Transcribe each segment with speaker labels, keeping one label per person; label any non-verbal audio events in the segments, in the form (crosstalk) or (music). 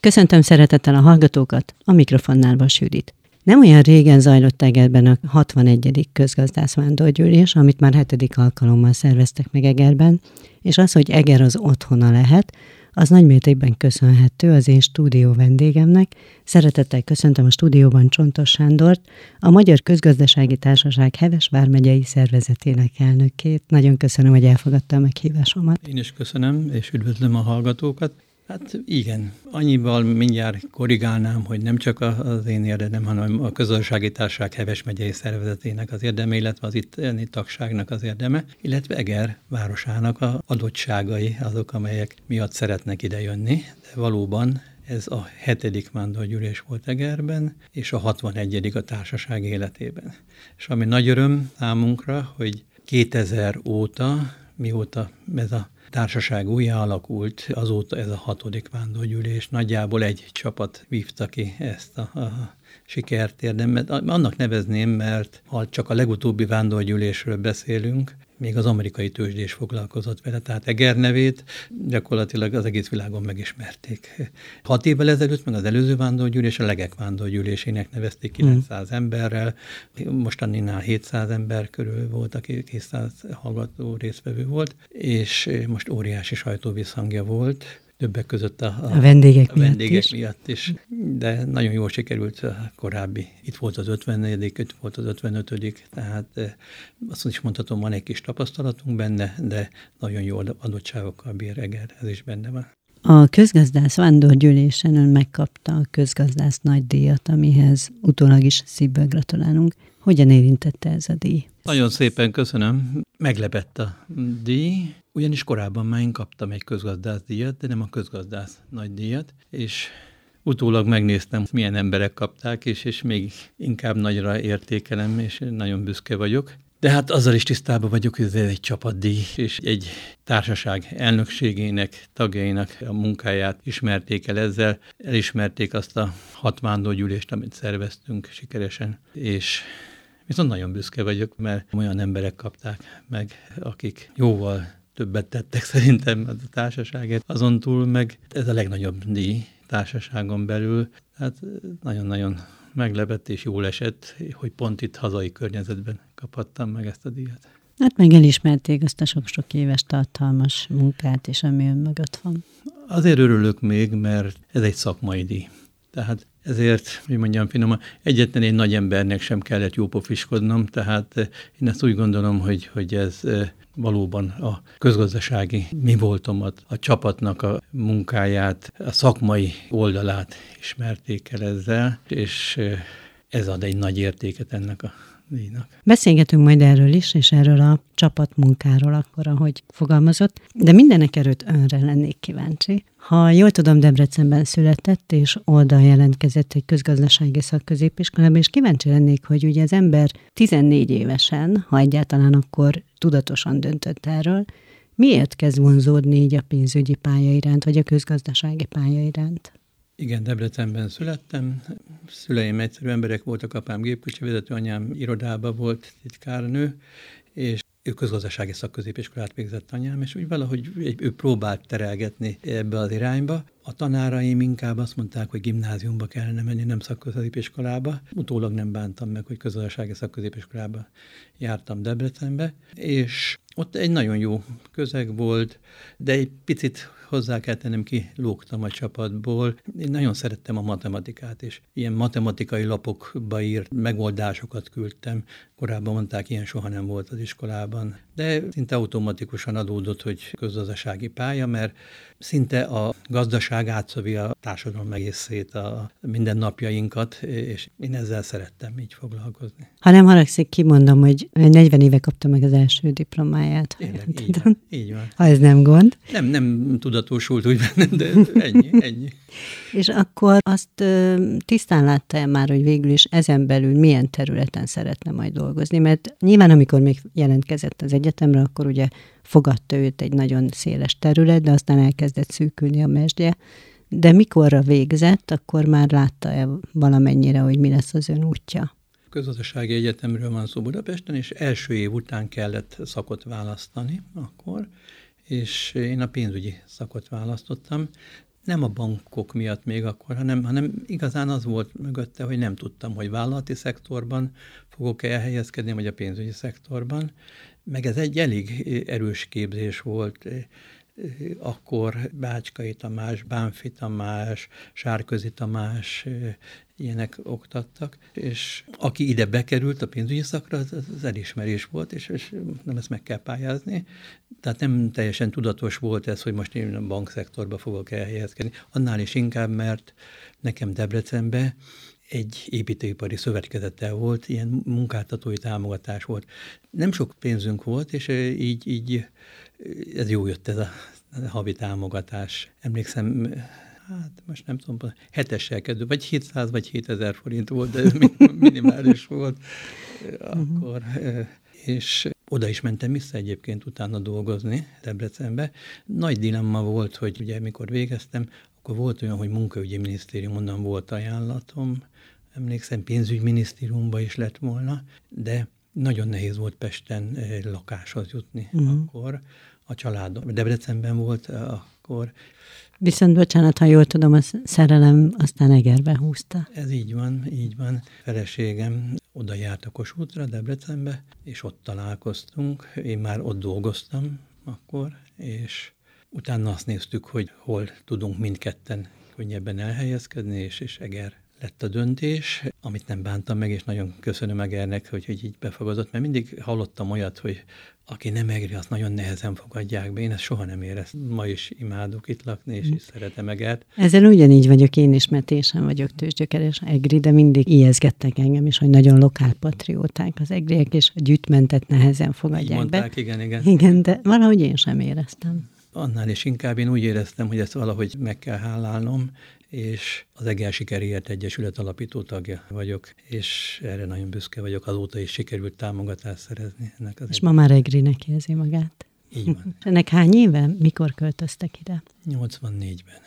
Speaker 1: Köszöntöm szeretettel a hallgatókat, a mikrofonnál Vas Judit. Nem olyan régen zajlott Egerben a 61. közgazdászvándorgyűlés, amit már hetedik alkalommal szerveztek meg Egerben, és az, hogy Eger az otthona lehet, az nagy mértékben köszönhető az én stúdió vendégemnek. Szeretettel köszöntöm a stúdióban Csontos Sándort, a Magyar Közgazdasági Társaság Heves Vármegyei Szervezetének elnökét. Nagyon köszönöm, hogy elfogadta a meghívásomat.
Speaker 2: Én is köszönöm, és üdvözlöm a hallgatókat. Hát igen, annyival mindjárt korrigálnám, hogy nem csak az én érdemem, hanem a közösségi társaság Heves megyei szervezetének az érdeme, illetve az itteni tagságnak az érdeme, illetve Eger városának a adottságai azok, amelyek miatt szeretnek idejönni. De valóban ez a hetedik vándorgyűlés volt Egerben, és a 61. a társaság életében. És ami nagy öröm számunkra, hogy 2000 óta, mióta ez a társaság újjá alakult, azóta ez a hatodik vándorgyűlés. Nagyjából egy csapat vívta ki ezt a, a sikert érdemben. Annak nevezném, mert ha csak a legutóbbi vándorgyűlésről beszélünk, még az amerikai tőzsdés foglalkozott vele, tehát Eger nevét gyakorlatilag az egész világon megismerték. Hat évvel ezelőtt, meg az előző vándorgyűlés a Legek vándorgyűlésének nevezték 900 mm. emberrel, mostaninál 700 ember körül volt, aki 200 hallgató résztvevő volt, és most óriási sajtóvisszhangja volt többek között a,
Speaker 1: a, a vendégek,
Speaker 2: a vendégek
Speaker 1: miatt, is.
Speaker 2: miatt is. De nagyon jól sikerült a korábbi. Itt volt az 54 itt volt az 55 tehát eh, azt is mondhatom, van egy kis tapasztalatunk benne, de nagyon jó adottságokkal bír Eger, ez is benne van.
Speaker 1: A közgazdász vándorgyűlésen ön megkapta a közgazdász nagydíjat, amihez utólag is szívből gratulálunk. Hogyan érintette ez a díj?
Speaker 2: Nagyon szépen köszönöm. Meglepett a díj, ugyanis korábban már én kaptam egy közgazdász díjat, de nem a közgazdász nagy díjat, és utólag megnéztem, milyen emberek kapták, és, és még inkább nagyra értékelem, és nagyon büszke vagyok. De hát azzal is tisztában vagyok, hogy ez egy csapatdíj, és egy társaság elnökségének, tagjainak a munkáját ismerték el ezzel, elismerték azt a hat vándorgyűlést, amit szerveztünk sikeresen, és viszont nagyon büszke vagyok, mert olyan emberek kapták meg, akik jóval többet tettek (laughs) szerintem a társaságért. Azon túl meg ez a legnagyobb díj társaságon belül, tehát nagyon-nagyon meglepett és jól esett, hogy pont itt hazai környezetben kaphattam meg ezt a díjat.
Speaker 1: Hát meg elismerték azt a sok-sok éves tartalmas munkát, és ami ön mögött van.
Speaker 2: Azért örülök még, mert ez egy szakmai díj. Tehát ezért, hogy mondjam finoman, egyetlen egy nagy embernek sem kellett jópofiskodnom, tehát én ezt úgy gondolom, hogy, hogy ez valóban a közgazdasági mi voltomat, a csapatnak a munkáját, a szakmai oldalát ismerték el ezzel, és ez ad egy nagy értéket ennek a díjnak.
Speaker 1: Beszélgetünk majd erről is, és erről a csapatmunkáról akkor, ahogy fogalmazott, de mindenek előtt önre lennék kíváncsi. Ha jól tudom, Debrecenben született, és oldal jelentkezett egy közgazdasági szakközépiskolába, és kíváncsi lennék, hogy ugye az ember 14 évesen, ha egyáltalán akkor tudatosan döntött erről, miért kezd vonzódni így a pénzügyi pálya iránt, vagy a közgazdasági pálya iránt?
Speaker 2: Igen, Debrecenben születtem. Szüleim egyszerű emberek voltak, apám gépkocsi vezető, anyám irodában volt titkárnő, és ő közgazdasági szakközépiskolát végzett anyám, és úgy valahogy ő próbált terelgetni ebbe az irányba. A tanáraim inkább azt mondták, hogy gimnáziumba kellene menni, nem szakközépiskolába. Utólag nem bántam meg, hogy közgazdasági szakközépiskolába jártam Debrecenbe, és ott egy nagyon jó közeg volt, de egy picit hozzá kell tennem ki, lógtam a csapatból. Én nagyon szerettem a matematikát, és ilyen matematikai lapokba írt megoldásokat küldtem. Korábban mondták, ilyen soha nem volt az iskolában. De szinte automatikusan adódott, hogy közgazdasági pálya, mert szinte a gazdaság átszavi a társadalom egészét, a mindennapjainkat, és én ezzel szerettem így foglalkozni.
Speaker 1: Ha nem haragszik, kimondom, hogy 40 éve kapta meg az első diplomáját.
Speaker 2: Tényleg, így, van, így van.
Speaker 1: Ha ez nem gond.
Speaker 2: Nem, nem tudatosult úgy bennem, de ennyi, ennyi. (laughs)
Speaker 1: és akkor azt tisztán látta -e már, hogy végül is ezen belül milyen területen szeretne majd dolgozni? Mert nyilván, amikor még jelentkezett az egyetemre, akkor ugye fogadta őt egy nagyon széles terület, de aztán elkezdett szűkülni a mesdje. De mikorra végzett, akkor már látta-e valamennyire, hogy mi lesz az ön útja?
Speaker 2: Közgazdasági Egyetemről van szó Budapesten, és első év után kellett szakot választani akkor, és én a pénzügyi szakot választottam. nem a bankok miatt még akkor, hanem, hanem igazán az volt mögötte, hogy nem tudtam, hogy vállalati szektorban fogok elhelyezkedni, vagy a pénzügyi szektorban. Meg ez egy elég erős képzés volt akkor Bácskai Tamás, Bánfi Tamás, Sárközi Tamás, ilyenek oktattak, és aki ide bekerült a pénzügyi szakra, az, az elismerés volt, és, és nem ezt meg kell pályázni. Tehát nem teljesen tudatos volt ez, hogy most én a bankszektorba fogok elhelyezkedni. Annál is inkább, mert nekem Debrecenbe egy építőipari szövetkezettel volt, ilyen munkáltatói támogatás volt. Nem sok pénzünk volt, és így, így ez jó jött ez a havi támogatás. Emlékszem, hát most nem tudom, hetessel kezdő, vagy 700 vagy 7000 forint volt, de (laughs) minimális volt akkor. És oda is mentem vissza egyébként utána dolgozni Debrecenbe. Nagy dilemma volt, hogy ugye mikor végeztem, akkor volt olyan, hogy munkaügyi minisztérium, onnan volt ajánlatom, emlékszem, pénzügyminisztériumba is lett volna, de nagyon nehéz volt Pesten lakáshoz jutni uh-huh. akkor. A családom Debrecenben volt akkor,
Speaker 1: Viszont bocsánat, ha jól tudom, a szerelem aztán Egerbe húzta.
Speaker 2: Ez így van, így van. Feleségem oda járt a Kossuthra, Debrecenbe, és ott találkoztunk. Én már ott dolgoztam akkor, és utána azt néztük, hogy hol tudunk mindketten könnyebben elhelyezkedni, és, és Eger lett a döntés, amit nem bántam meg, és nagyon köszönöm Egernek, hogy, hogy így befogadott, mert mindig hallottam olyat, hogy aki nem egri, azt nagyon nehezen fogadják be. Én ezt soha nem éreztem. Ma is imádok itt lakni, és is szeretem Egert.
Speaker 1: Ezzel ugyanígy vagyok én is, mert én sem vagyok tőzsgyökeres egri, de mindig ijeszgettek engem is, hogy nagyon lokálpatrióták az egriek, és a gyűjtmentet nehezen fogadják Így
Speaker 2: mondták,
Speaker 1: be.
Speaker 2: igen, igen.
Speaker 1: Igen, de valahogy én sem éreztem.
Speaker 2: Annál is inkább én úgy éreztem, hogy ezt valahogy meg kell hálálnom, és az Egel Sikerért Egyesület alapító tagja vagyok, és erre nagyon büszke vagyok, azóta is sikerült támogatást szerezni. Ennek
Speaker 1: az és egy... ma már Egrinek érzi magát.
Speaker 2: Így van. (laughs)
Speaker 1: Ennek hány éve? Mikor költöztek ide?
Speaker 2: 84-ben.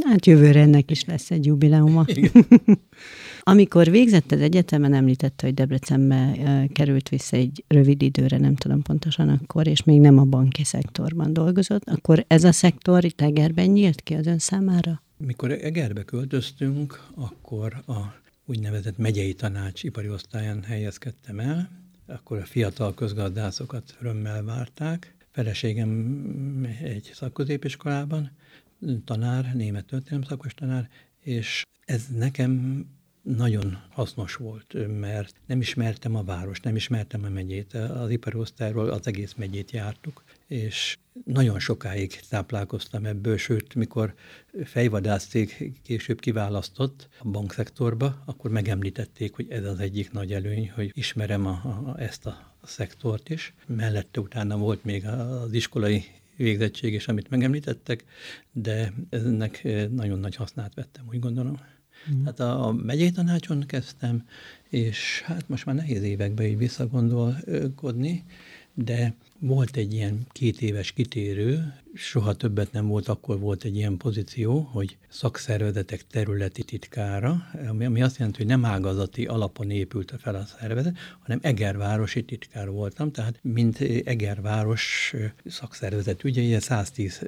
Speaker 1: Hát jövőre ennek is lesz egy jubileuma. (laughs) (laughs) Amikor végzett az egyetemen, említette, hogy Debrecenbe került vissza egy rövid időre, nem tudom pontosan akkor, és még nem a banki szektorban dolgozott, akkor ez a szektor itt Egerben nyílt ki az ön számára?
Speaker 2: Mikor Egerbe költöztünk, akkor a úgynevezett megyei tanács ipari osztályán helyezkedtem el, akkor a fiatal közgazdászokat örömmel várták. Feleségem egy szakközépiskolában, tanár, német történelem szakos tanár, és ez nekem nagyon hasznos volt, mert nem ismertem a város, nem ismertem a megyét. Az ipari osztályról az egész megyét jártuk, és nagyon sokáig táplálkoztam ebből, sőt, mikor fejvadászték később kiválasztott a bankszektorba, akkor megemlítették, hogy ez az egyik nagy előny, hogy ismerem a, a, ezt a szektort is. Mellette utána volt még az iskolai végzettség is, amit megemlítettek, de ennek nagyon nagy hasznát vettem, úgy gondolom. Mm. Tehát a, a megyei tanácson kezdtem, és hát most már nehéz évekbe így visszagondolkodni, de volt egy ilyen két éves kitérő, soha többet nem volt, akkor volt egy ilyen pozíció, hogy szakszervezetek területi titkára, ami, azt jelenti, hogy nem ágazati alapon épült fel a szervezet, hanem Egervárosi titkár voltam, tehát mint Egerváros szakszervezet ugye 110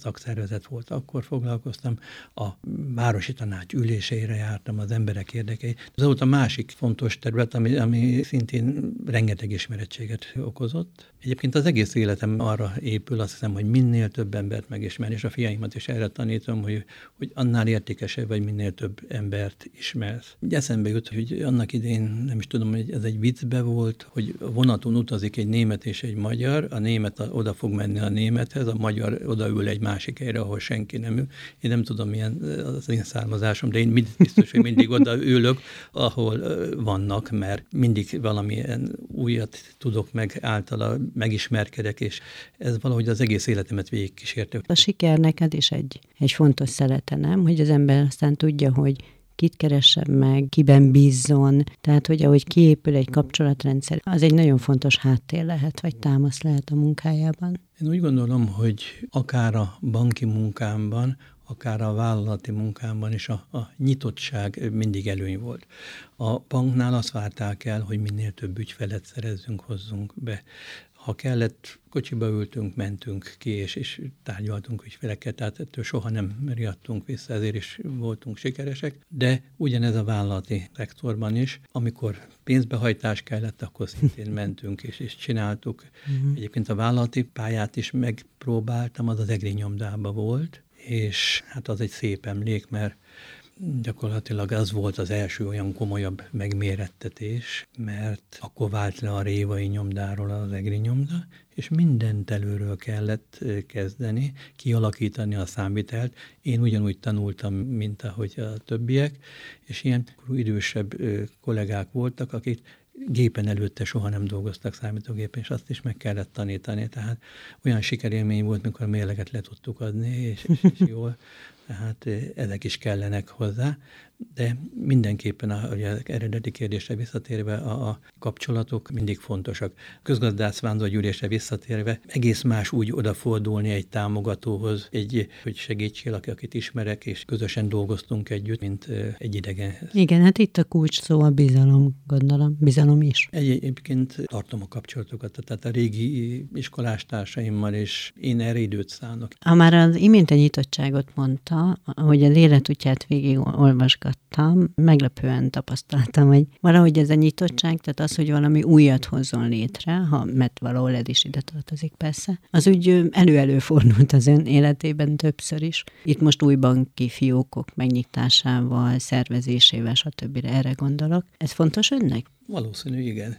Speaker 2: szakszervezet volt, akkor foglalkoztam, a városi tanács üléseire jártam, az emberek érdekei. Ez volt a másik fontos terület, ami, ami szintén rengeteg ismerettséget okozott. Egyébként az egész életem arra épül, azt hiszem, hogy minél több embert megismerni, és a fiaimat is erre tanítom, hogy, hogy annál értékesebb vagy minél több embert ismersz. Ugye eszembe jut, hogy annak idén, nem is tudom, hogy ez egy viccbe volt, hogy vonaton utazik egy német és egy magyar, a német oda fog menni a némethez, a magyar odaül egy másik helyre, ahol senki nem ül. Én nem tudom, milyen az én származásom, de én biztos, hogy mindig oda ülök, ahol vannak, mert mindig valamilyen újat tudok meg általa megismerkedek, és ez valahogy az egész életemet végigkísérte.
Speaker 1: A siker neked is egy, egy fontos szelete, nem? Hogy az ember aztán tudja, hogy kit keressen meg, kiben bízzon. Tehát, hogy ahogy kiépül egy kapcsolatrendszer, az egy nagyon fontos háttér lehet, vagy támasz lehet a munkájában.
Speaker 2: Én úgy gondolom, hogy akár a banki munkámban, akár a vállalati munkámban is a, a nyitottság mindig előny volt. A banknál azt várták el, hogy minél több ügyfelet szerezzünk, hozzunk be. Ha kellett, kocsiba ültünk, mentünk ki, és, és tárgyaltunk ügyfelekkel, tehát ettől soha nem riadtunk vissza, ezért is voltunk sikeresek. De ugyanez a vállalati szektorban is, amikor pénzbehajtás kellett, akkor szintén mentünk és, és csináltuk. Uh-huh. Egyébként a vállalati pályát is megpróbáltam, az az egri nyomdába volt, és hát az egy szép emlék, mert gyakorlatilag az volt az első olyan komolyabb megmérettetés, mert akkor vált le a révai nyomdáról az egri nyomda, és mindent előről kellett kezdeni, kialakítani a számvitelt. Én ugyanúgy tanultam, mint ahogy a többiek, és ilyen idősebb kollégák voltak, akik gépen előtte soha nem dolgoztak számítógépen, és azt is meg kellett tanítani. Tehát olyan sikerélmény volt, mikor a mérleget le tudtuk adni, és, és, és jól tehát ezek is kellenek hozzá, de mindenképpen a, az eredeti kérdésre visszatérve a, a kapcsolatok mindig fontosak. Közgazdász vándorgyűlésre visszatérve egész más úgy odafordulni egy támogatóhoz, egy, hogy segítsél, akit ismerek, és közösen dolgoztunk együtt, mint egy idegen.
Speaker 1: Igen, hát itt a kulcs szó a bizalom, gondolom, bizalom is.
Speaker 2: Egy, egyébként tartom a kapcsolatokat, tehát a régi iskolástársaimmal, és én erre időt szánok.
Speaker 1: Ha már az imént a nyitottságot mondta, hogy az életútját végig olvasgat hallgattam, meglepően tapasztaltam, hogy valahogy ez a nyitottság, tehát az, hogy valami újat hozzon létre, ha, mert valahol ez is ide tartozik persze, az úgy elő-elő fordult az ön életében többször is. Itt most új banki fiókok megnyitásával, szervezésével, stb. erre gondolok. Ez fontos önnek?
Speaker 2: Valószínű, igen.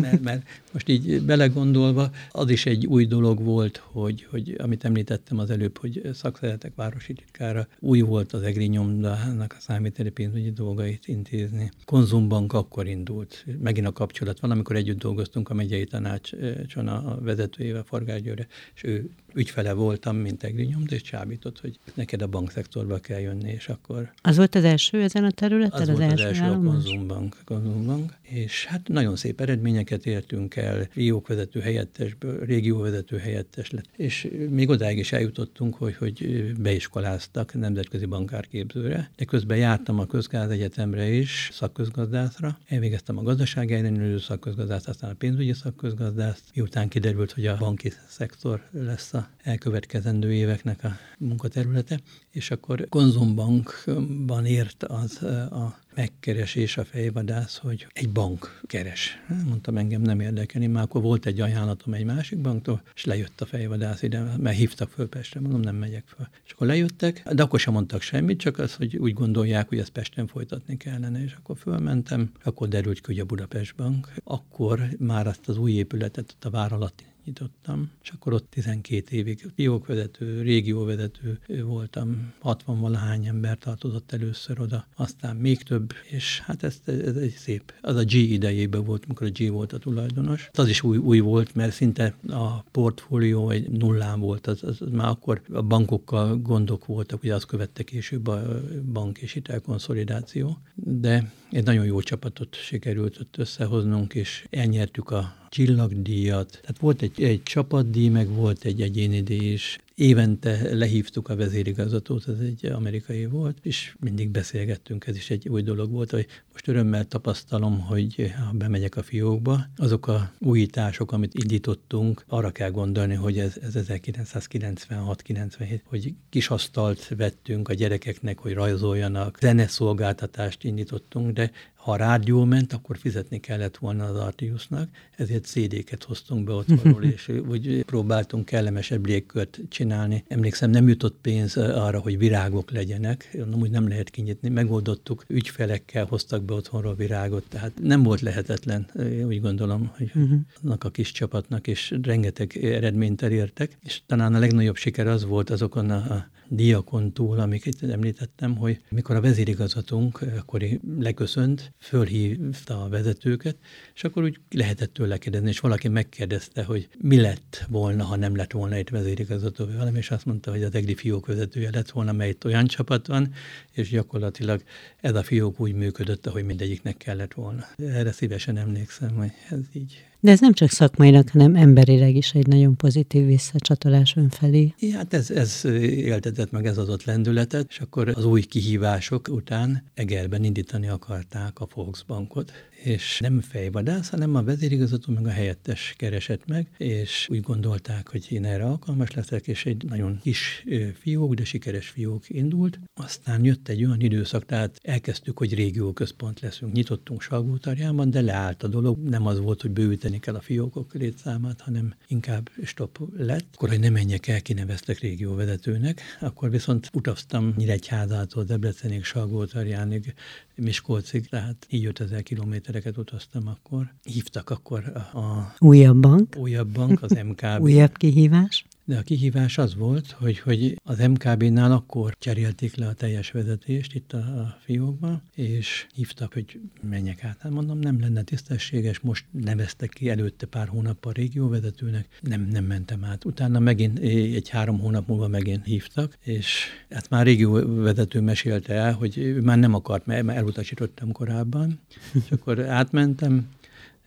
Speaker 2: Mert, mert most így belegondolva, az is egy új dolog volt, hogy, hogy amit említettem az előbb, hogy szakszeretek városi titkára, új volt az EGRI nyomdának a számíteli pénzügyi dolgait intézni. Konzumbank akkor indult. Megint a kapcsolat van, amikor együtt dolgoztunk a megyei tanácson a vezetőjével, Fargály Győre, és ő ügyfele voltam, mint EGRI nyomda, és csábított, hogy neked a bankszektorba kell jönni, és akkor...
Speaker 1: Az volt az első ezen a területen?
Speaker 2: Az, az volt az első, első a Konzumbank, Konzumbank, és hát nagyon szép eredményeket értünk el, fiókvezető helyettesből, régióvezető helyettes lett, és még odáig is eljutottunk, hogy, hogy beiskoláztak nemzetközi bankárképzőre, de közben jártam a Közgáz Egyetemre is, szakközgazdászra, elvégeztem a gazdasági ellenőrző szakközgazdászt, aztán a pénzügyi szakközgazdászt, miután kiderült, hogy a banki szektor lesz a elkövetkezendő éveknek a munkaterülete, és akkor Konzumbankban ért az a megkeresés a fejvadász, hogy egy bank keres. Mondtam, engem nem érdekeli, már akkor volt egy ajánlatom egy másik banktól, és lejött a fejvadász ide, mert hívtak föl Pestre, mondom, nem megyek föl. És akkor lejöttek, de akkor sem mondtak semmit, csak az, hogy úgy gondolják, hogy ezt Pesten folytatni kellene, és akkor fölmentem, akkor derült ki, hogy a Budapest Bank. Akkor már azt az új épületet ott a vár alatt nyitottam, és akkor ott 12 évig fiókvezető, régióvezető voltam, 60 valahány ember tartozott először oda, aztán még több, és hát ez, ez egy szép. Az a G idejében volt, amikor a G volt a tulajdonos. Az is új, új volt, mert szinte a portfólió egy nullán volt, az, az, az már akkor a bankokkal gondok voltak, ugye azt követte később a bank és hitelkonszolidáció, de egy nagyon jó csapatot sikerült ott összehoznunk, és elnyertük a csillagdíjat. Tehát volt egy, egy csapatdíj, meg volt egy egyéni díj is. Évente lehívtuk a vezérigazgatót, ez egy amerikai volt, és mindig beszélgettünk, ez is egy új dolog volt, hogy most örömmel tapasztalom, hogy ha bemegyek a fiókba, azok a újítások, amit indítottunk, arra kell gondolni, hogy ez, ez 1996-97, hogy kis asztalt vettünk a gyerekeknek, hogy rajzoljanak, zeneszolgáltatást indítottunk, de ha a rádió ment, akkor fizetni kellett volna az Artiusnak, ezért CD-ket hoztunk be (laughs) otthonról, és úgy próbáltunk kellemesebb légkört csinálni. Emlékszem, nem jutott pénz arra, hogy virágok legyenek, nem úgy nem lehet kinyitni. Megoldottuk, ügyfelekkel hoztak be otthonról virágot, tehát nem volt lehetetlen, úgy gondolom, hogy uh-huh. annak a kis csapatnak, és rengeteg eredményt elértek, és talán a legnagyobb siker az volt azokon a diakon túl, amiket említettem, hogy mikor a vezérigazgatónk akkor leköszönt, fölhívta a vezetőket, és akkor úgy lehetett tőle kérdezni, és valaki megkérdezte, hogy mi lett volna, ha nem lett volna egy vezérigazgató velem, és azt mondta, hogy az EGRI fiók vezetője lett volna, mely olyan csapat van, és gyakorlatilag ez a fiók úgy működött, ahogy mindegyiknek kellett volna. Erre szívesen emlékszem, hogy ez így
Speaker 1: de ez nem csak szakmailag, hanem emberileg is egy nagyon pozitív visszacsatolás önfelé.
Speaker 2: Hát ez, ez éltetett meg, ez adott lendületet, és akkor az új kihívások után Egerben indítani akarták a Volksbankot, és nem fejvadász, hanem a vezérigazgató meg a helyettes keresett meg, és úgy gondolták, hogy én erre alkalmas leszek, és egy nagyon kis fiók, de sikeres fiók indult. Aztán jött egy olyan időszak, tehát elkezdtük, hogy régióközpont leszünk. Nyitottunk Salgótarjában, de leállt a dolog. Nem az volt, hogy bővíteni kell a fiókok létszámát, hanem inkább stop lett. Akkor, hogy ne menjek el, kineveztek régióvezetőnek. Akkor viszont utaztam Nyíregyházától Debrecenig, Salgótarjánig, Miskolcig, tehát így 5000 kilométereket utaztam akkor. Hívtak akkor a, a
Speaker 1: újabb bank.
Speaker 2: Újabb bank, az MKB.
Speaker 1: újabb kihívás.
Speaker 2: De a kihívás az volt, hogy, hogy az MKB-nál akkor cserélték le a teljes vezetést itt a, a fiókban, és hívtak, hogy menjek át. Hát mondom, nem lenne tisztességes, most neveztek ki előtte pár hónappal régióvezetőnek, nem, nem mentem át. Utána megint egy három hónap múlva megint hívtak, és hát már régióvezető mesélte el, hogy ő már nem akart, mert elutasítottam korábban, és akkor átmentem,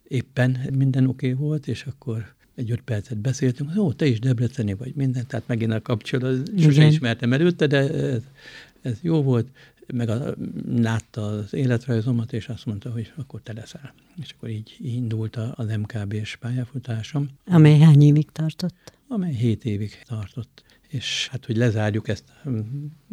Speaker 2: éppen minden oké okay volt, és akkor egy öt percet beszéltünk, ó, te is Debreceni vagy minden, tehát megint a kapcsolat, sose ismertem előtte, de ez, ez jó volt, meg a, látta az életrajzomat, és azt mondta, hogy akkor te leszel. És akkor így indult az MKB-s pályafutásom.
Speaker 1: Amely hány évig tartott?
Speaker 2: Amely hét évig tartott és hát, hogy lezárjuk ezt hm,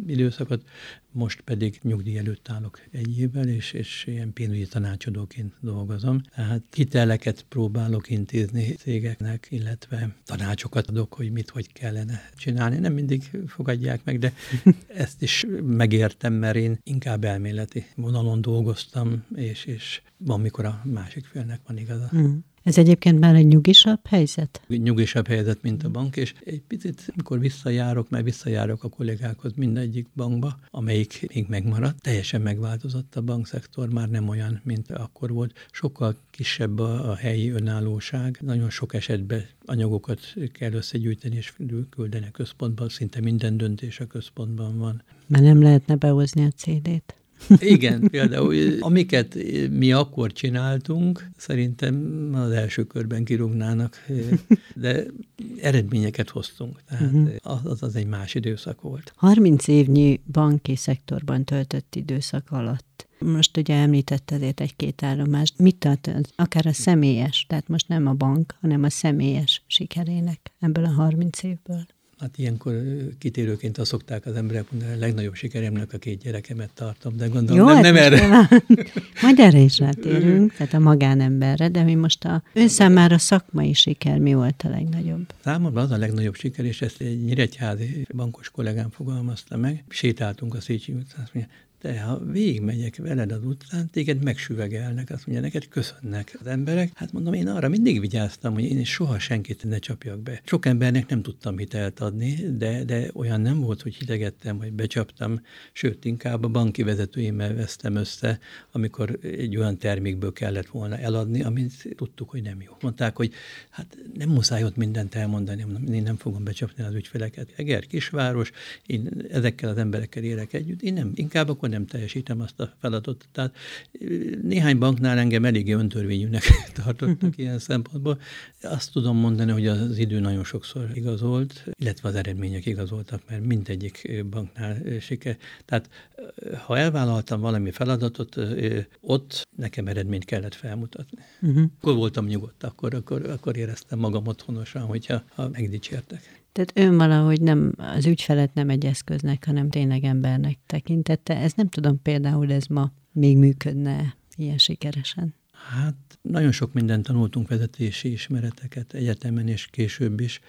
Speaker 2: időszakot, most pedig nyugdíj előtt állok egy évvel, és, és ilyen pénzügyi tanácsadóként dolgozom. Tehát hiteleket próbálok intézni cégeknek, illetve tanácsokat adok, hogy mit, hogy kellene csinálni. Nem mindig fogadják meg, de (laughs) ezt is megértem, mert én inkább elméleti vonalon dolgoztam, és, és van, mikor a másik félnek van igaza. Mm.
Speaker 1: Ez egyébként már egy nyugisabb helyzet?
Speaker 2: Nyugisabb helyzet, mint a bank, és egy picit, amikor visszajárok, mert visszajárok a kollégákhoz mindegyik bankba, amelyik még megmaradt, teljesen megváltozott a bankszektor, már nem olyan, mint akkor volt. Sokkal kisebb a, a helyi önállóság, nagyon sok esetben anyagokat kell összegyűjteni és küldeni a központba, szinte minden döntés a központban van.
Speaker 1: Mert nem lehetne behozni a CD-t?
Speaker 2: Igen, például amiket mi akkor csináltunk, szerintem az első körben kirúgnának, de eredményeket hoztunk. Tehát uh-huh. az, az egy más időszak volt.
Speaker 1: 30 évnyi banki szektorban töltött időszak alatt most ugye említetted egy-két állomást. Mit tart akár a személyes, tehát most nem a bank, hanem a személyes sikerének ebből a 30 évből?
Speaker 2: Hát ilyenkor kitérőként azt szokták az emberek mondani, a legnagyobb sikeremnek a két gyerekemet tartom, de gondolom Jó, nem, nem hát erre. (laughs)
Speaker 1: Majd erre is rátérünk, (laughs) tehát a magánemberre, de mi most a ön számára szakmai siker mi volt a legnagyobb?
Speaker 2: Számomra az a legnagyobb siker, és ezt egy nyíregyházi bankos kollégám fogalmazta meg. Sétáltunk a Széchenyi utcán, azt mondja, de ha végigmegyek veled az utcán, téged megsüvegelnek, azt mondja, neked köszönnek az emberek. Hát mondom, én arra mindig vigyáztam, hogy én soha senkit ne csapjak be. Sok embernek nem tudtam hitelt adni, de, de olyan nem volt, hogy hidegettem, vagy becsaptam, sőt, inkább a banki vezetőimmel vesztem össze, amikor egy olyan termékből kellett volna eladni, amit tudtuk, hogy nem jó. Mondták, hogy hát nem muszáj ott mindent elmondani, én nem fogom becsapni az ügyfeleket. Eger kisváros, én ezekkel az emberekkel élek együtt, én nem, inkább akkor nem teljesítem azt a feladatot. Tehát néhány banknál engem eléggé öntörvényűnek (laughs) tartottak ilyen szempontból. Azt tudom mondani, hogy az idő nagyon sokszor igazolt, illetve az eredmények igazoltak, mert mindegyik banknál siker. Tehát ha elvállaltam valami feladatot, ott nekem eredményt kellett felmutatni. Uh-huh. Akkor voltam nyugodt, akkor, akkor, akkor éreztem magam otthonosan, hogyha ha megdicsértek.
Speaker 1: Tehát ön valahogy nem, az ügyfelet nem egy eszköznek, hanem tényleg embernek tekintette. Ez nem tudom például, ez ma még működne ilyen sikeresen.
Speaker 2: Hát nagyon sok mindent tanultunk vezetési ismereteket egyetemen és később is,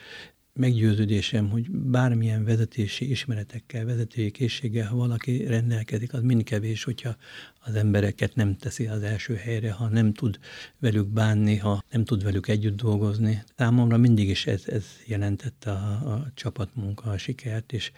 Speaker 2: meggyőződésem, hogy bármilyen vezetési ismeretekkel, vezetői készséggel, ha valaki rendelkezik, az mind kevés, hogyha az embereket nem teszi az első helyre, ha nem tud velük bánni, ha nem tud velük együtt dolgozni. Számomra mindig is ez, ez jelentette a, a csapatmunka, a sikert, és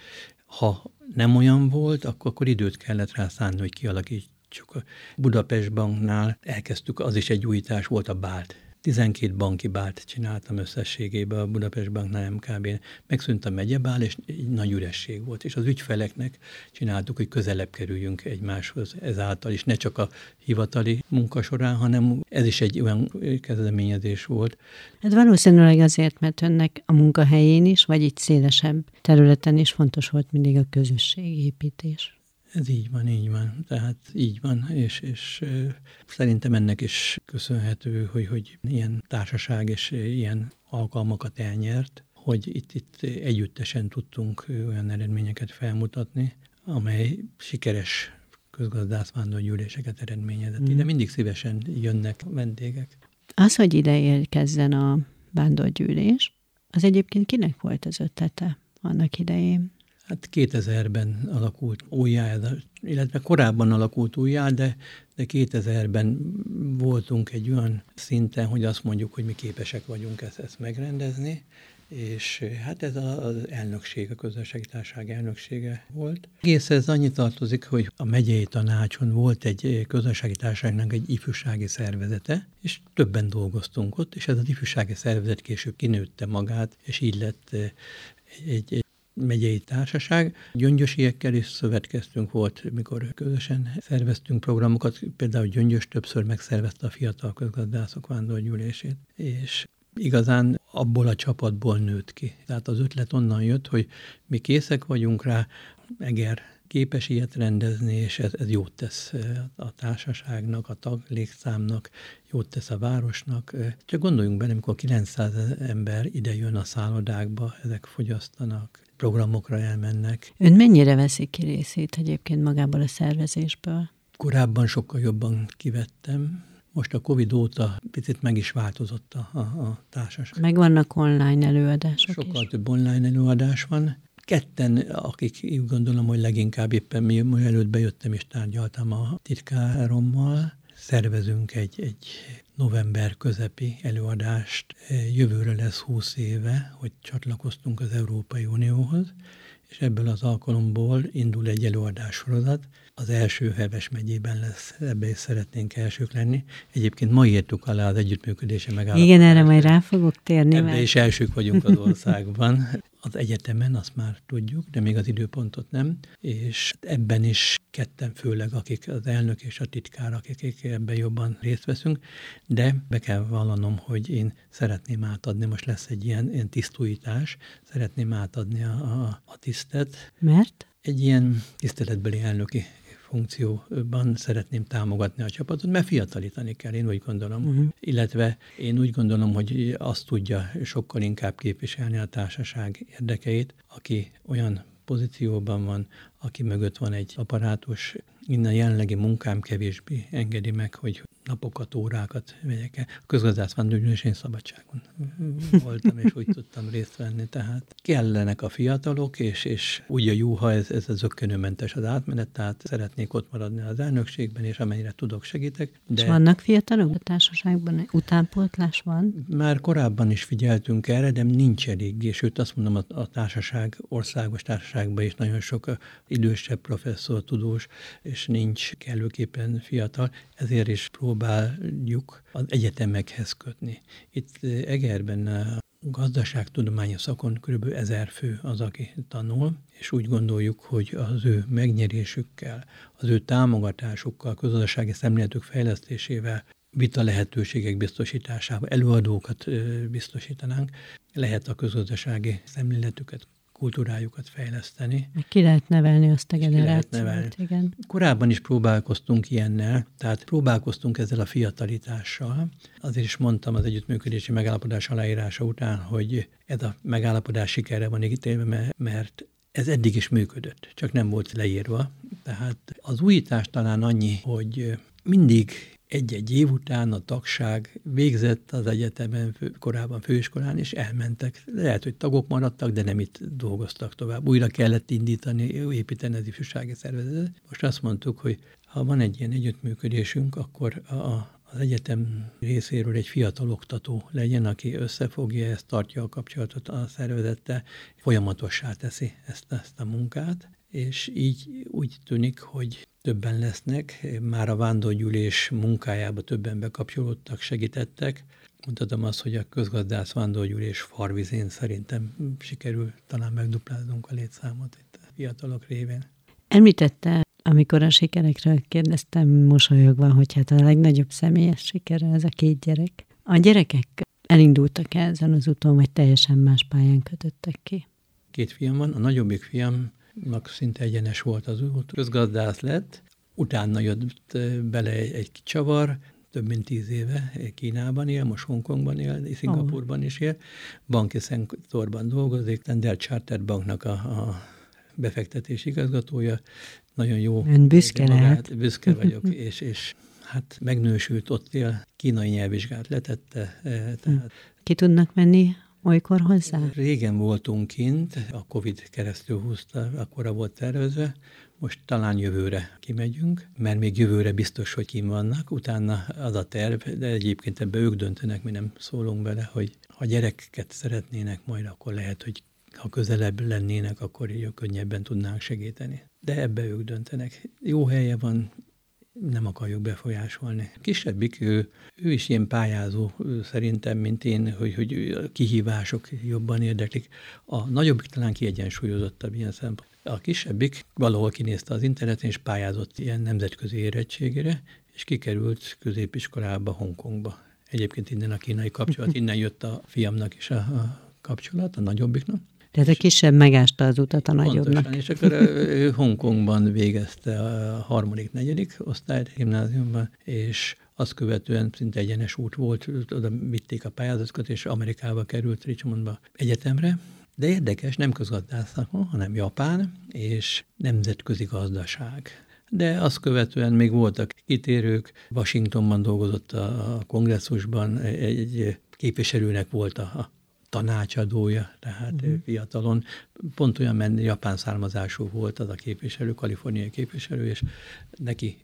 Speaker 2: ha nem olyan volt, akkor, akkor időt kellett rá szánni, hogy kialakítsuk. A Budapest Banknál elkezdtük, az is egy újítás volt a BÁLT 12 banki bált csináltam összességében a Budapest Banknál MKB-n. Megszűnt a megyebál, és egy nagy üresség volt. És az ügyfeleknek csináltuk, hogy közelebb kerüljünk egymáshoz ezáltal is, ne csak a hivatali munka során, hanem ez is egy olyan kezdeményezés volt.
Speaker 1: Ez valószínűleg azért, mert önnek a munkahelyén is, vagy itt szélesebb területen is fontos volt mindig a közösségépítés.
Speaker 2: Ez így van, így van. Tehát így van, és, és szerintem ennek is köszönhető, hogy, hogy ilyen társaság és ilyen alkalmakat elnyert, hogy itt, itt együttesen tudtunk olyan eredményeket felmutatni, amely sikeres közgazdászvándorgyűléseket eredményezett. Mm. Ide mindig szívesen jönnek vendégek.
Speaker 1: Az, hogy ide érkezzen a vándorgyűlés, az egyébként kinek volt az ötlete annak idején?
Speaker 2: Hát 2000-ben alakult újjá, illetve korábban alakult újjá, de, de 2000-ben voltunk egy olyan szinten, hogy azt mondjuk, hogy mi képesek vagyunk ezt, ezt megrendezni, és hát ez az elnökség, a közösségi elnöksége volt. Egész ez annyi tartozik, hogy a megyei tanácson volt egy közösségi egy ifjúsági szervezete, és többen dolgoztunk ott, és ez az ifjúsági szervezet később kinőtte magát, és így lett egy, egy megyei társaság. Gyöngyösiekkel is szövetkeztünk volt, mikor közösen szerveztünk programokat, például Gyöngyös többször megszervezte a fiatal közgazdászok vándorgyűlését, és igazán abból a csapatból nőtt ki. Tehát az ötlet onnan jött, hogy mi készek vagyunk rá, Eger képes ilyet rendezni, és ez, ez jót tesz a társaságnak, a tag létszámnak, jót tesz a városnak. Csak gondoljunk bele, amikor 900 ember ide jön a szállodákba, ezek fogyasztanak, programokra elmennek.
Speaker 1: Ön mennyire veszik ki részét egyébként magából a szervezésből?
Speaker 2: Korábban sokkal jobban kivettem, most a Covid óta picit meg is változott a, a, a társaság.
Speaker 1: Meg vannak online előadások
Speaker 2: Sokkal
Speaker 1: is.
Speaker 2: több online előadás van. Ketten, akik úgy gondolom, hogy leginkább éppen mi, mi előtt bejöttem és tárgyaltam a titkárommal, szervezünk egy, egy november közepi előadást. Jövőre lesz 20 éve, hogy csatlakoztunk az Európai Unióhoz, és ebből az alkalomból indul egy előadássorozat. Az első Heves megyében lesz, ebbe is szeretnénk elsők lenni. Egyébként ma írtuk alá az együttműködése megállapodást.
Speaker 1: Igen, erre majd rá fogok térni.
Speaker 2: Ebbe mert... is elsők vagyunk az országban. (laughs) Az egyetemen azt már tudjuk, de még az időpontot nem, és ebben is ketten főleg, akik az elnök és a titkár, akik ebben jobban részt veszünk, de be kell vallanom, hogy én szeretném átadni, most lesz egy ilyen, ilyen tisztújítás, szeretném átadni a, a, a tisztet.
Speaker 1: Mert?
Speaker 2: Egy ilyen tiszteletbeli elnöki funkcióban szeretném támogatni a csapatot, mert fiatalítani kell, én úgy gondolom. Uh-huh. Illetve én úgy gondolom, hogy azt tudja sokkal inkább képviselni a társaság érdekeit, aki olyan pozícióban van, aki mögött van egy aparátus, innen jelenlegi munkám kevésbé engedi meg, hogy napokat, órákat vegyek el. A közgazdász és én szabadságon voltam, és úgy tudtam részt venni. Tehát kellenek a fiatalok, és, és úgy a jó, ha ez, ez a zöggenőmentes az átmenet, tehát szeretnék ott maradni az elnökségben, és amennyire tudok, segítek.
Speaker 1: De és vannak fiatalok a társaságban? Utánpótlás van?
Speaker 2: Már korábban is figyeltünk erre, de nincs elég, és őt azt mondom, a, a társaság, országos társaságban is nagyon sok idősebb professzor, tudós, és nincs kellőképpen fiatal, ezért is próbáljuk az egyetemekhez kötni. Itt Egerben a gazdaságtudományi szakon kb. ezer fő az, aki tanul, és úgy gondoljuk, hogy az ő megnyerésükkel, az ő támogatásukkal, közösségi szemléletük fejlesztésével vita lehetőségek biztosításával, előadókat biztosítanánk, lehet a közgazdasági szemléletüket kultúrájukat fejleszteni.
Speaker 1: Ki lehet nevelni azt a generációt, igen.
Speaker 2: Korábban is próbálkoztunk ilyennel, tehát próbálkoztunk ezzel a fiatalitással. Azért is mondtam az együttműködési megállapodás aláírása után, hogy ez a megállapodás sikerre van ítélve, mert ez eddig is működött, csak nem volt leírva. Tehát az újítás talán annyi, hogy mindig egy-egy év után a tagság végzett az egyetemen, fő, korábban főiskolán, és elmentek. Lehet, hogy tagok maradtak, de nem itt dolgoztak tovább. Újra kellett indítani, építeni az ifjúsági szervezetet. Most azt mondtuk, hogy ha van egy ilyen együttműködésünk, akkor a, az egyetem részéről egy fiatal oktató legyen, aki összefogja ezt, tartja a kapcsolatot a szervezettel, folyamatossá teszi ezt, ezt a munkát, és így úgy tűnik, hogy többen lesznek, már a vándorgyűlés munkájába többen bekapcsolódtak, segítettek. Mondhatom azt, hogy a közgazdász vándorgyűlés farvizén szerintem sikerül talán megdupláznunk a létszámot itt a fiatalok révén.
Speaker 1: Említette, amikor a sikerekről kérdeztem mosolyogva, hogy hát a legnagyobb személyes sikere ez a két gyerek. A gyerekek elindultak -e ezen az úton, vagy teljesen más pályán kötöttek ki?
Speaker 2: Két fiam van, a nagyobbik fiam szinte egyenes volt az út. Közgazdász lett, utána jött bele egy, egy csavar, több mint tíz éve Kínában él, most Hongkongban él, Szingapurban is él, banki szektorban dolgozik, Tender Chartered Banknak a, a befektetés igazgatója, nagyon jó.
Speaker 1: Ön büszke lehet.
Speaker 2: Büszke (laughs) vagyok, és, és hát megnősült, ott él, kínai nyelvvizsgát letette. Tehát
Speaker 1: Ki tudnak menni olykor hozzá?
Speaker 2: Régen voltunk kint, a Covid keresztül húzta, akkora volt tervezve, most talán jövőre kimegyünk, mert még jövőre biztos, hogy kim vannak, utána az a terv, de egyébként ebbe ők döntenek, mi nem szólunk bele, hogy ha gyerekeket szeretnének majd, akkor lehet, hogy ha közelebb lennének, akkor könnyebben tudnánk segíteni. De ebbe ők döntenek. Jó helye van, nem akarjuk befolyásolni. Kisebbik, ő, ő is ilyen pályázó szerintem, mint én, hogy, hogy kihívások jobban érdeklik. A nagyobbik talán kiegyensúlyozottabb ilyen szempont. A kisebbik valahol kinézte az interneten, és pályázott ilyen nemzetközi érettségére, és kikerült középiskolába, Hongkongba. Egyébként innen a kínai kapcsolat, (laughs) innen jött a fiamnak is a, a kapcsolat, a nagyobbiknak.
Speaker 1: Tehát a kisebb megásta az utat a nagyobbnak.
Speaker 2: Pontosan, és akkor ő Hongkongban végezte a harmadik, negyedik osztályt gimnáziumban, és azt követően szinte egyenes út volt, oda vitték a pályázatokat, és Amerikába került Richmondba egyetemre, de érdekes, nem közgazdászak, hanem Japán és nemzetközi gazdaság. De azt követően még voltak kitérők, Washingtonban dolgozott a kongresszusban, egy képviselőnek volt a tanácsadója, tehát uh-huh. fiatalon. Pont olyan menni, japán származású volt az a képviselő, kaliforniai képviselő, és neki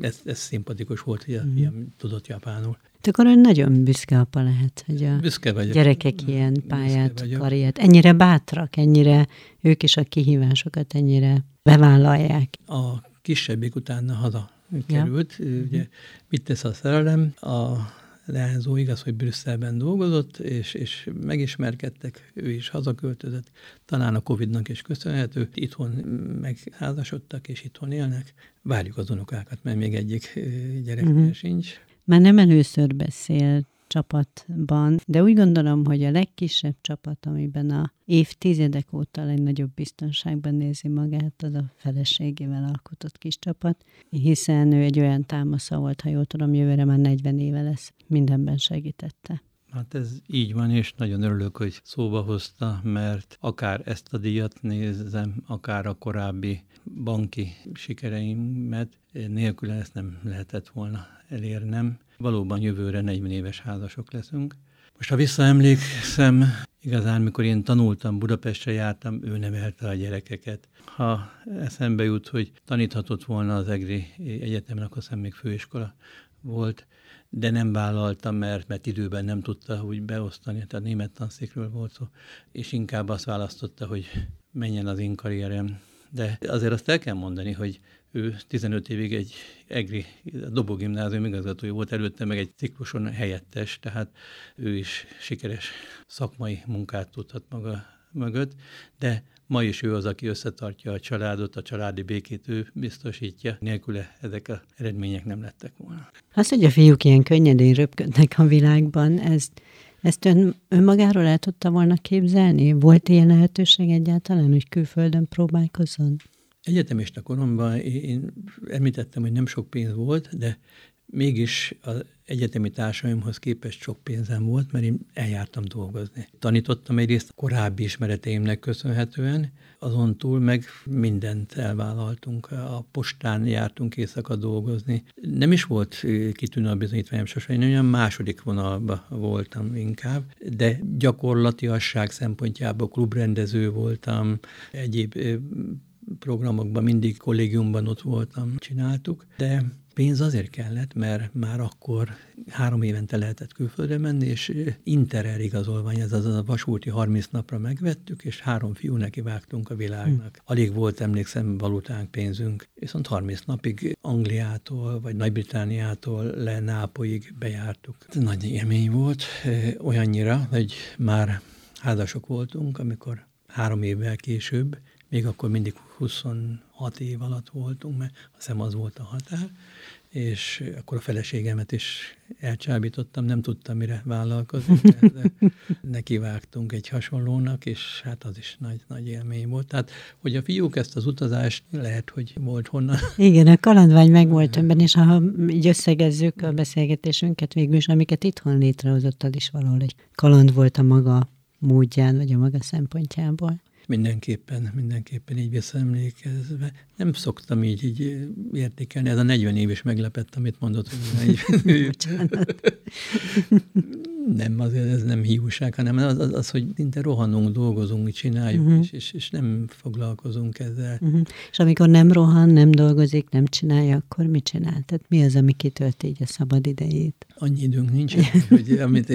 Speaker 2: ez, ez szimpatikus volt, hogy uh-huh. fiam tudott japánul.
Speaker 1: De akkor ön nagyon büszke apa lehet, hogy a
Speaker 2: büszke vagyok.
Speaker 1: gyerekek ilyen pályát, karriert, ennyire bátrak, ennyire ők is a kihívásokat ennyire bevállalják.
Speaker 2: A kisebbik utána haza került, ja. ugye mit tesz a szerelem, a leányzó igaz, hogy Brüsszelben dolgozott, és, és megismerkedtek, ő is hazaköltözött, talán a Covid-nak is köszönhető, itthon megházasodtak, és itthon élnek. Várjuk az unokákat, mert még egyik gyerek uh-huh. sincs.
Speaker 1: Már nem először beszélt csapatban, de úgy gondolom, hogy a legkisebb csapat, amiben a évtizedek óta legnagyobb biztonságban nézi magát, az a feleségével alkotott kis csapat, hiszen ő egy olyan támasza volt, ha jól tudom, jövőre már 40 éve lesz, mindenben segítette.
Speaker 2: Hát ez így van, és nagyon örülök, hogy szóba hozta, mert akár ezt a díjat nézem, akár a korábbi banki sikereimet, nélkül ezt nem lehetett volna elérnem. Valóban jövőre 40 éves házasok leszünk. Most ha visszaemlékszem, igazán mikor én tanultam, Budapestre jártam, ő nevelte a gyerekeket. Ha eszembe jut, hogy taníthatott volna az EGRI egyetemen, akkor hiszem még főiskola volt, de nem vállaltam, mert, mert időben nem tudta úgy beosztani, tehát német tanszékről volt szó, és inkább azt választotta, hogy menjen az én karrierem. De azért azt el kell mondani, hogy ő 15 évig egy EGRI dobogimnázium igazgatója volt, előtte meg egy cikluson helyettes, tehát ő is sikeres szakmai munkát tudhat maga mögött, de ma is ő az, aki összetartja a családot, a családi békét ő biztosítja. Nélküle ezek az eredmények nem lettek volna.
Speaker 1: Az, hogy a fiúk ilyen könnyedén röpködnek a világban, ezt, ezt ön, önmagáról el tudta volna képzelni? Volt ilyen lehetőség egyáltalán, hogy külföldön próbálkozzon?
Speaker 2: Egyetemista koromban én említettem, hogy nem sok pénz volt, de mégis az egyetemi társaimhoz képest sok pénzem volt, mert én eljártam dolgozni. Tanítottam egyrészt korábbi ismereteimnek köszönhetően, azon túl meg mindent elvállaltunk. A postán jártunk éjszaka dolgozni. Nem is volt kitűnő a bizonyítványom sosem, én olyan második vonalba voltam inkább, de gyakorlatiasság szempontjából klubrendező voltam, egyéb programokban mindig kollégiumban ott voltam, csináltuk, de pénz azért kellett, mert már akkor három évente lehetett külföldre menni, és Interrail igazolvány, ez az a vasúti 30 napra megvettük, és három fiú neki vágtunk a világnak. Hm. Alig volt, emlékszem, valutánk, pénzünk, viszont 30 napig Angliától, vagy Nagy-Britániától le Nápolyig bejártuk. Nagy élmény volt, olyannyira, hogy már házasok voltunk, amikor három évvel később még akkor mindig 26 év alatt voltunk, mert azt hiszem az volt a határ, és akkor a feleségemet is elcsábítottam, nem tudtam mire vállalkozni, de nekivágtunk egy hasonlónak, és hát az is nagy, nagy élmény volt. Tehát, hogy a fiúk ezt az utazást lehet, hogy volt honnan.
Speaker 1: Igen, a kalandvágy meg volt önben, és ha így összegezzük a beszélgetésünket végül is, amiket itthon létrehozott, az is valahol egy kaland volt a maga módján, vagy a maga szempontjából.
Speaker 2: Mindenképpen, mindenképpen így visszaemlékezve. Nem szoktam így, így értékelni. Ez a 40 év is meglepett, amit mondott, hogy 40 (laughs) nem, azért ez nem hiúság, hanem az, az, az hogy szinte rohanunk, dolgozunk, csináljuk, uh-huh. és, és, és nem foglalkozunk ezzel. Uh-huh.
Speaker 1: És amikor nem rohan, nem dolgozik, nem csinálja, akkor mit csinál? Tehát mi az, ami kitölti így a szabad idejét?
Speaker 2: Annyi időnk nincs, hogy amit...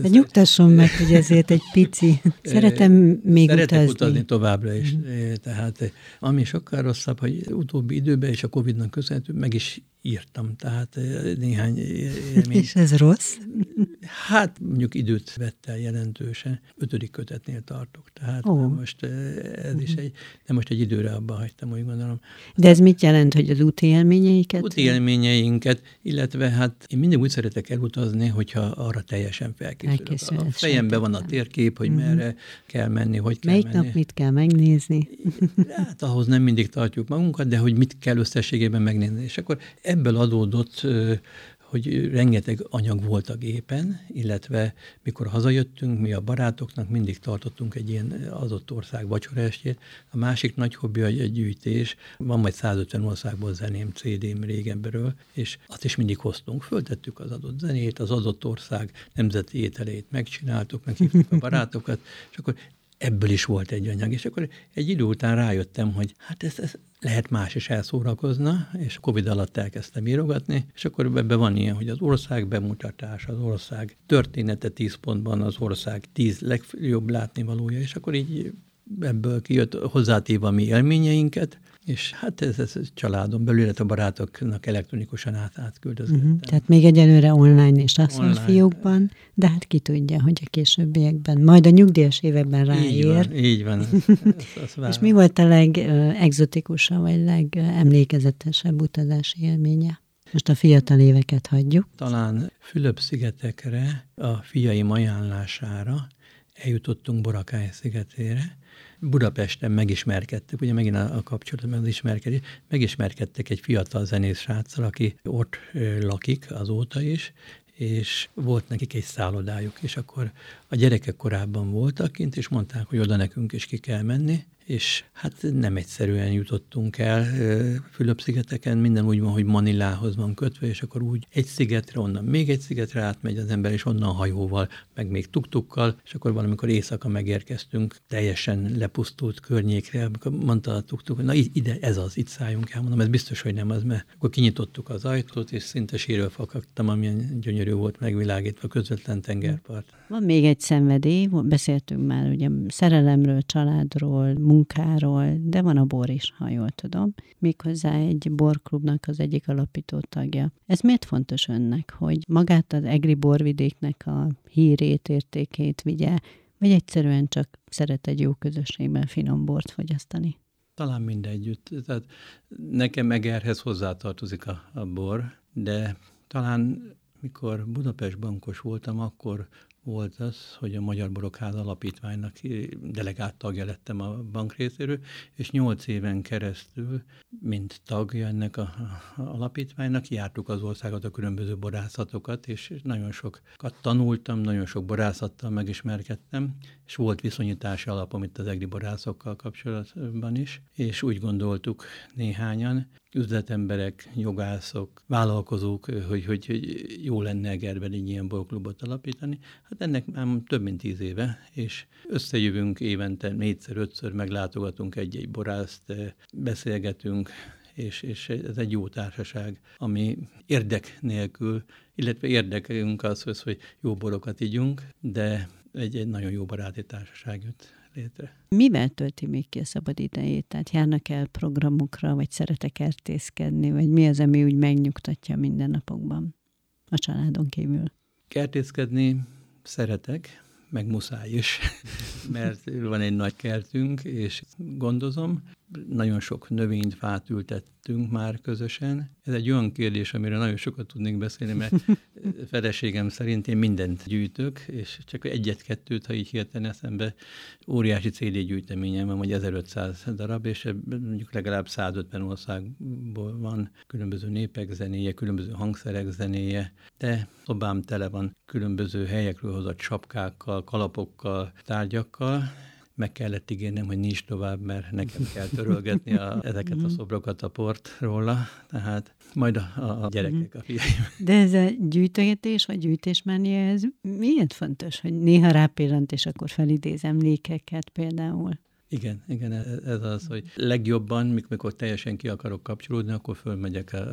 Speaker 1: De nyugtasson meg, hogy ezért egy pici. (laughs) Szeretem még
Speaker 2: Szeretek
Speaker 1: utazni.
Speaker 2: utazni továbbra is. Uh-huh. Tehát ami sokkal rosszabb, hogy utóbbi időben és a Covid-nak köszönhető, meg is írtam, tehát néhány
Speaker 1: élmény. És ez rossz?
Speaker 2: Hát mondjuk időt vett el jelentősen. Ötödik kötetnél tartok, tehát oh. most ez is egy, de most egy időre abba hagytam, úgy gondolom.
Speaker 1: De ez mit jelent, hogy az úti élményeiket?
Speaker 2: Úti élményeinket, illetve hát én mindig úgy szeretek elutazni, hogyha arra teljesen felkészülök. A fejemben van a térkép, hogy mm-hmm. merre kell menni, hogy kell
Speaker 1: Melyik
Speaker 2: menni.
Speaker 1: nap mit kell megnézni?
Speaker 2: Hát ahhoz nem mindig tartjuk magunkat, de hogy mit kell összességében megnézni. És akkor ebből adódott, hogy rengeteg anyag volt a gépen, illetve mikor hazajöttünk, mi a barátoknak mindig tartottunk egy ilyen adott ország vacsoraestjét. A másik nagy hobbi egy gyűjtés, van majd 150 országból zeném, CD-m régebről, és azt is mindig hoztunk. Föltettük az adott zenét, az adott ország nemzeti ételét megcsináltuk, meghívtuk a (laughs) barátokat, és akkor ebből is volt egy anyag, és akkor egy idő után rájöttem, hogy hát ez, ez lehet más is elszórakozna, és a Covid alatt elkezdtem írogatni, és akkor ebben van ilyen, hogy az ország bemutatás, az ország története tíz pontban, az ország tíz legjobb látnivalója, és akkor így ebből kijött hozzátéve a mi élményeinket, és hát ez, ez családon belül, illetve a barátoknak elektronikusan át, átküldözgettem. Uh-huh.
Speaker 1: Tehát még egyelőre online és online fiókban, de hát ki tudja, hogy a későbbiekben, majd a nyugdíjas években ráér.
Speaker 2: Így van, így van.
Speaker 1: Ez, ez és mi volt a legegzotikusabb, vagy legemlékezetesebb utazási élménye? Most a fiatal éveket hagyjuk.
Speaker 2: Talán Fülöp-szigetekre, a fiaim ajánlására eljutottunk Borakály szigetére, Budapesten megismerkedtek, ugye megint a, a kapcsolatban az ismerkedés, megismerkedtek egy fiatal zenész sráccal, aki ott lakik azóta is, és volt nekik egy szállodájuk, és akkor a gyerekek korábban voltak kint, és mondták, hogy oda nekünk is ki kell menni, és hát nem egyszerűen jutottunk el Fülöp-szigeteken, minden úgy van, hogy Manilához van kötve, és akkor úgy egy szigetre, onnan még egy szigetre átmegy az ember, és onnan hajóval, meg még tuktukkal, és akkor valamikor éjszaka megérkeztünk teljesen lepusztult környékre, amikor mondta a tuktuk, hogy na ide, ez az, itt szálljunk el, mondom, ez biztos, hogy nem az, mert akkor kinyitottuk az ajtót, és szinte sírva fakadtam, amilyen gyönyörű volt megvilágítva közvetlen tengerpart.
Speaker 1: Van még egy szenvedély, beszéltünk már ugye szerelemről, családról, munkáról, de van a bor is, ha jól tudom. Méghozzá egy borklubnak az egyik alapító tagja. Ez miért fontos önnek, hogy magát az egri borvidéknek a hírét, értékét vigye, vagy egyszerűen csak szeret egy jó közösségben finom bort fogyasztani?
Speaker 2: Talán mindegyütt. Tehát nekem meg erhez hozzátartozik a, a bor, de talán mikor Budapest bankos voltam, akkor volt az, hogy a Magyar Borokház Alapítványnak delegált tagja lettem a bank részéről, és nyolc éven keresztül, mint tagja ennek a alapítványnak, jártuk az országot a különböző borászatokat, és nagyon sokat tanultam, nagyon sok borászattal megismerkedtem, és volt viszonyítási alapom itt az egri borászokkal kapcsolatban is, és úgy gondoltuk néhányan, üzletemberek, jogászok, vállalkozók, hogy, hogy, hogy jó lenne Egerben egy ilyen borklubot alapítani. Hát ennek már több mint tíz éve, és összejövünk évente négyszer-ötször, meglátogatunk egy-egy borászt, beszélgetünk, és, és ez egy jó társaság, ami érdek nélkül, illetve érdekünk az, hogy jó borokat ígyunk, de egy, egy nagyon jó baráti társaság jött létre.
Speaker 1: Mivel tölti még ki a szabad idejét? Tehát járnak el programokra, vagy szeretek kertészkedni, vagy mi az, ami úgy megnyugtatja minden napokban a családon kívül?
Speaker 2: Kertészkedni szeretek, meg muszáj is, (laughs) mert van egy nagy kertünk, és gondozom, nagyon sok növényt, fát ültettünk már közösen. Ez egy olyan kérdés, amire nagyon sokat tudnék beszélni, mert (laughs) feleségem szerint én mindent gyűjtök, és csak egyet-kettőt, ha így hirtelen eszembe, óriási CD gyűjteményem van, vagy 1500 darab, és mondjuk legalább 150 országból van különböző népek zenéje, különböző hangszerek zenéje, de szobám tele van különböző helyekről hozott sapkákkal, kalapokkal, tárgyakkal, meg kellett ígérnem, hogy nincs tovább, mert nekem kell törölgetni a, (laughs) ezeket a mhm. szobrokat a port róla, tehát majd a, a gyerekek, a fiaim. (laughs)
Speaker 1: De ez a gyűjtögetés, vagy gyűjtésmánia, ez miért fontos, hogy néha rápillant, és akkor felidéz emlékeket például?
Speaker 2: Igen, igen, e, ez az, hogy legjobban, mikor teljesen ki akarok kapcsolódni, akkor fölmegyek a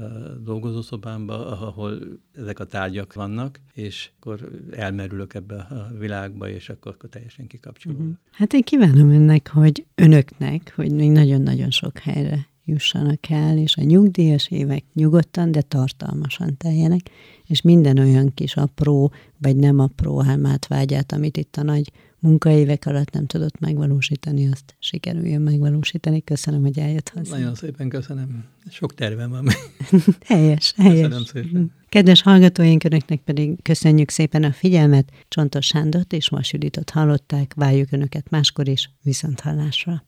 Speaker 2: dolgozószobámba, ahol ezek a tárgyak vannak, és akkor elmerülök ebbe a világba, és akkor, akkor teljesen kikapcsolódok. Uh-huh.
Speaker 1: Hát én kívánom önnek, hogy önöknek, hogy még nagyon-nagyon sok helyre jussanak el, és a nyugdíjas évek nyugodtan, de tartalmasan teljenek, és minden olyan kis apró, vagy nem apró álmát, vágyát, amit itt a nagy munkaévek alatt nem tudott megvalósítani, azt sikerüljön megvalósítani. Köszönöm, hogy eljött hozzá.
Speaker 2: Nagyon szépen köszönöm. Sok tervem van. (laughs)
Speaker 1: helyes, helyes. Köszönöm szépen. Kedves hallgatóink, önöknek pedig köszönjük szépen a figyelmet. Csontos Sándort és Vas Juditot hallották. Várjuk önöket máskor is. Viszont hallásra.